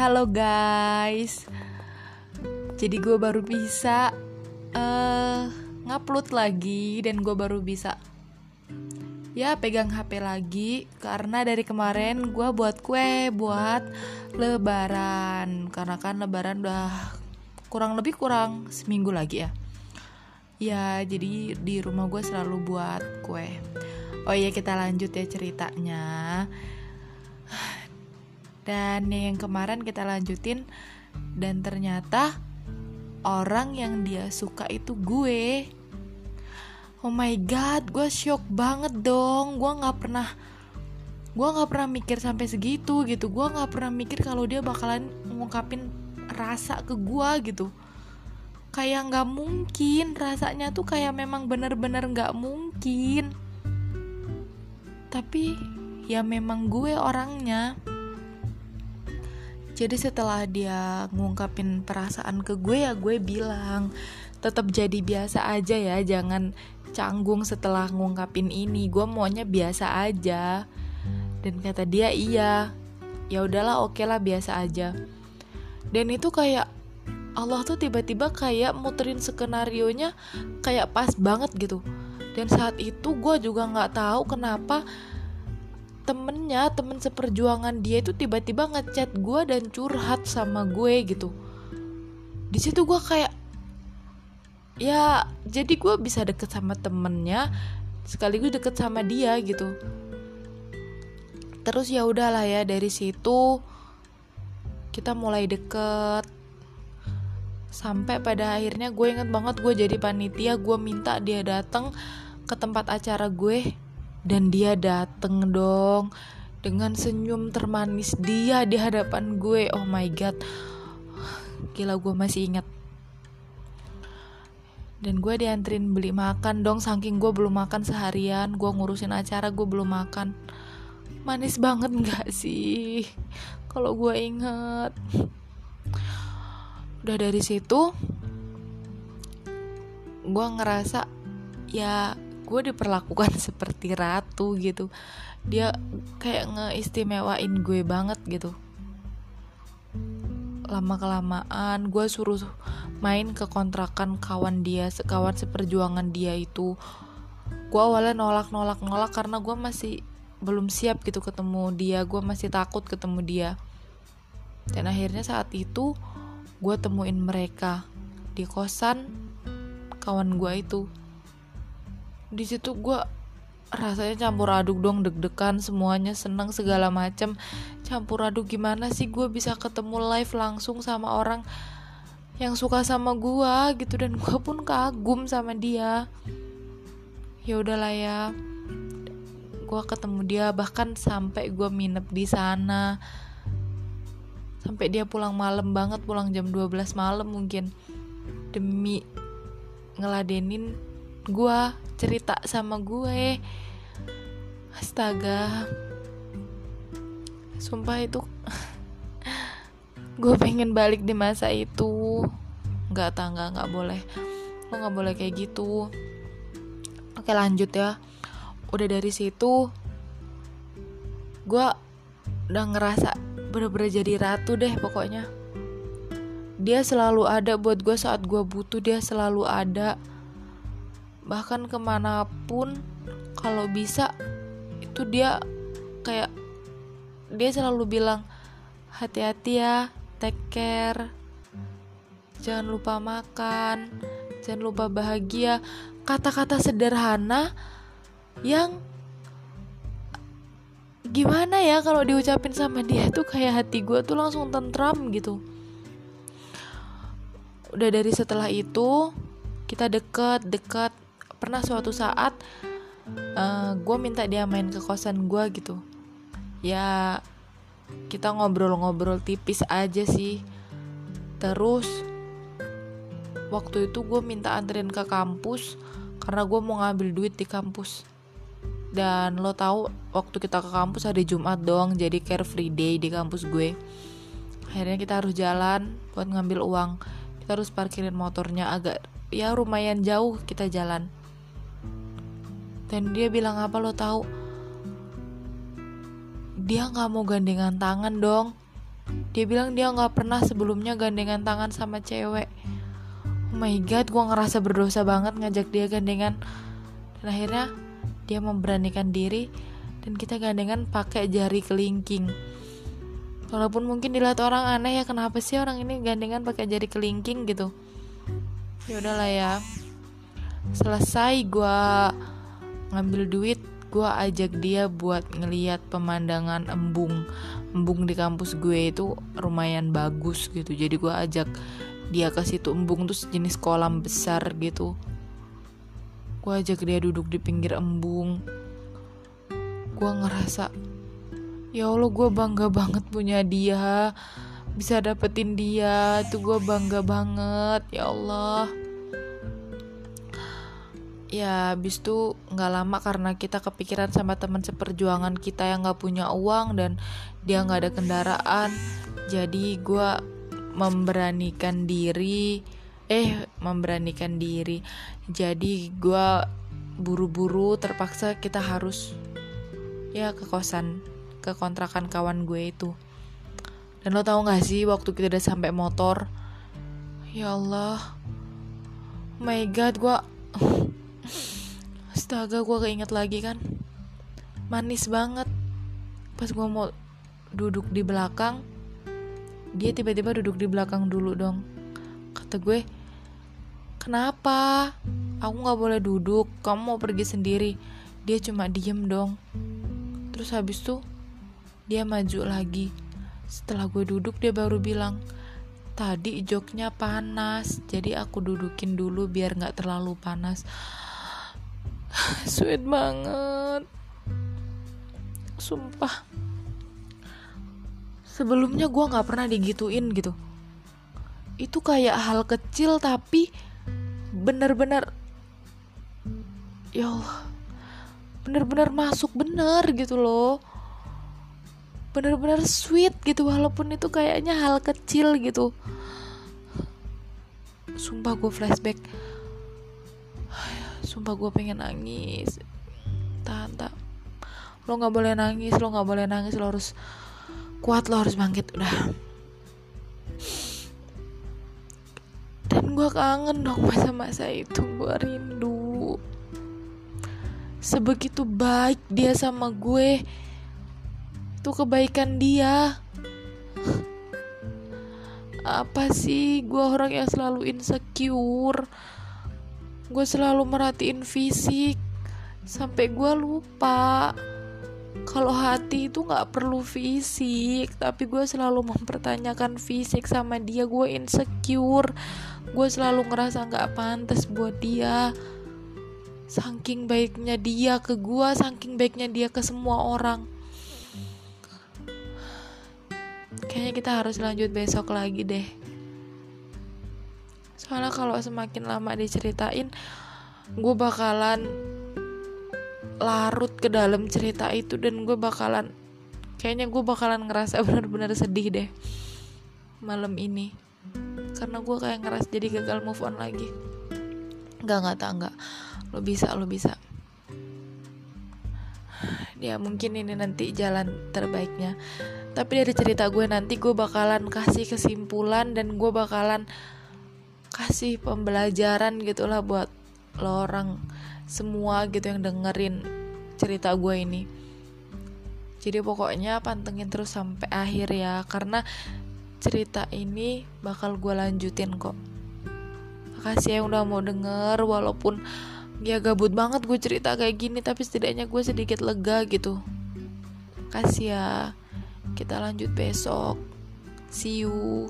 Halo guys. Jadi gue baru bisa uh, Ngupload lagi Dan gue baru bisa Ya pegang HP lagi. Karena dari kemarin gue buat kue Buat lebaran. Karena kan lebaran udah Kurang lebih kurang seminggu lagi ya. Ya jadi di rumah gue selalu buat kue. Oh iya kita lanjut ya ceritanya dan yang kemarin kita lanjutin dan ternyata orang yang dia suka itu gue. Oh my god gue shock banget dong. Gue nggak pernah gue nggak pernah mikir sampai segitu gitu. Gue nggak pernah mikir kalau dia bakalan ngungkapin rasa ke gue gitu. Kayak nggak mungkin rasanya tuh kayak memang bener-bener nggak mungkin. Tapi ya memang gue orangnya jadi setelah dia ngungkapin perasaan ke gue ya gue bilang tetap jadi biasa aja ya jangan canggung setelah ngungkapin ini. Gue maunya biasa aja. Dan kata dia iya. Ya udahlah oke okay lah biasa aja. Dan itu kayak Allah tuh tiba-tiba kayak muterin skenario nya kayak pas banget gitu. Dan saat itu gue juga nggak tahu kenapa temennya temen seperjuangan dia itu tiba-tiba ngechat gue dan curhat sama gue gitu. Di situ gue kayak ya jadi gue bisa deket sama temennya sekaligus deket sama dia gitu. Terus ya udahlah ya dari situ kita mulai deket. Sampai pada akhirnya gue inget banget gue jadi panitia gue minta dia datang ke tempat acara gue dan dia dateng dong. Dengan senyum termanis dia di hadapan gue. Oh my god. Gila gue masih ingat. Dan gue dianterin beli makan dong. Saking gue belum makan seharian gue ngurusin acara gue belum makan. Manis banget gak sih? Kalau gue inget udah dari situ gue ngerasa ya gue diperlakukan seperti ratu gitu. Dia kayak ngeistimewain gue banget gitu. Lama kelamaan gue suruh main ke kontrakan kawan dia kawan seperjuangan dia itu. Gue awalnya nolak nolak nolak karena gue masih belum siap gitu ketemu dia. Gue masih takut ketemu dia. Dan akhirnya saat itu gue temuin mereka di kosan kawan gue itu di situ gue rasanya campur aduk dong deg-degan semuanya seneng segala macem. Campur aduk gimana sih? Gue bisa ketemu live langsung sama orang yang suka sama gue gitu dan gue pun kagum sama dia. Ya udahlah ya. Gue ketemu dia bahkan sampai gue minep di sana. Sampai dia pulang malam banget pulang jam 12 malam mungkin. Demi ngeladenin gue cerita sama gue. Astaga. Sumpah itu gue pengen balik di masa itu. Nggak tangga nggak boleh. Lo nggak boleh kayak gitu. Oke lanjut ya. Udah dari situ gue udah ngerasa bener-bener jadi ratu deh pokoknya. Dia selalu ada buat gue saat gue butuh dia selalu ada bahkan ke mana pun kalau bisa itu dia kayak dia selalu bilang hati-hati ya take care. Jangan lupa makan jangan lupa bahagia. Kata-kata sederhana yang gimana ya kalau diucapin sama dia tuh kayak hati gue tuh langsung tentram gitu. Udah dari setelah itu kita deket deket pernah suatu saat uh, eh, gue minta dia main ke kosan gue gitu. Ya kita ngobrol-ngobrol tipis aja sih. Terus waktu itu gue minta anterin ke kampus karena gue mau ngambil duit di kampus. Dan lo tahu waktu kita ke kampus hari Jumat doang jadi carefree day di kampus gue. Akhirnya kita harus jalan buat ngambil uang. Kita harus parkirin motornya agak ya lumayan jauh kita jalan dan dia bilang apa lo tahu dia nggak mau gandengan tangan dong. Dia bilang dia nggak pernah sebelumnya gandengan tangan sama cewek. Oh my god gue ngerasa berdosa banget ngajak dia gandengan. Dan akhirnya dia memberanikan diri dan kita gandengan pakai jari kelingking. Walaupun mungkin dilihat orang aneh ya kenapa sih orang ini gandengan pakai jari kelingking gitu? Ya udahlah ya. Selesai gue ngambil duit gue ajak dia buat ngeliat pemandangan embung. Embung di kampus gue itu lumayan bagus gitu. Jadi gue ajak dia ke situ embung tuh sejenis kolam besar gitu. Gue ajak dia duduk di pinggir embung. Gue ngerasa ya allah gue bangga banget punya dia. Bisa dapetin dia. Tuh gue bangga banget. Ya allah ya habis itu nggak lama karena kita kepikiran sama teman seperjuangan kita yang nggak punya uang dan dia nggak ada kendaraan. Jadi gue memberanikan diri eh memberanikan diri. Jadi gue buru-buru terpaksa kita harus ya ke kosan ke kontrakan kawan gue itu. Dan lo tau gak sih waktu kita udah sampai motor? Ya Allah. Oh my god gue Astaga gue keinget lagi kan. Manis banget. Pas gue mau duduk di belakang Dia tiba-tiba duduk di belakang dulu dong. Kata gue Kenapa? Aku gak boleh duduk. Kamu mau pergi sendiri. Dia cuma diem dong. Terus habis tuh Dia maju lagi. Setelah gue duduk dia baru bilang Tadi joknya panas Jadi aku dudukin dulu biar gak terlalu panas sweet banget. Sumpah. Sebelumnya gue nggak pernah digituin gitu. Itu kayak hal kecil tapi bener-bener ya Allah bener-bener masuk bener gitu loh. Bener-bener sweet gitu walaupun itu kayaknya hal kecil gitu. Sumpah gue flashback sumpah gue pengen nangis. Tahan tak. Lo nggak boleh nangis lo nggak boleh nangis lo harus kuat lo harus bangkit udah. Dan gue kangen dong masa-masa itu gue rindu. Sebegitu baik dia sama gue itu kebaikan dia. Apa sih gue orang yang selalu insecure gue selalu merhatiin fisik. Sampai gue lupa kalau hati itu nggak perlu fisik tapi gue selalu mempertanyakan fisik sama dia. Gue insecure. Gue selalu ngerasa nggak pantas buat dia. Saking baiknya dia ke gue saking baiknya dia ke semua orang. Kayaknya kita harus lanjut besok lagi deh soalnya kalau semakin lama diceritain gue bakalan larut ke dalam cerita itu dan gue bakalan kayaknya gue bakalan ngerasa benar-benar sedih deh malam ini. Karena gue kayak ngeras jadi gagal move on lagi. Nggak nggak tak nggak. Lo bisa lo bisa. Ya mungkin ini nanti jalan terbaiknya. Tapi dari cerita gue nanti gue bakalan kasih kesimpulan dan gue bakalan kasih pembelajaran gitulah buat lo orang semua gitu yang dengerin cerita gue ini. Jadi pokoknya pantengin terus sampai akhir ya karena cerita ini bakal gue lanjutin kok. Makasih yang udah mau denger walaupun ya gabut banget gue cerita kayak gini tapi setidaknya gue sedikit lega gitu. Kasih ya. Kita lanjut besok. See you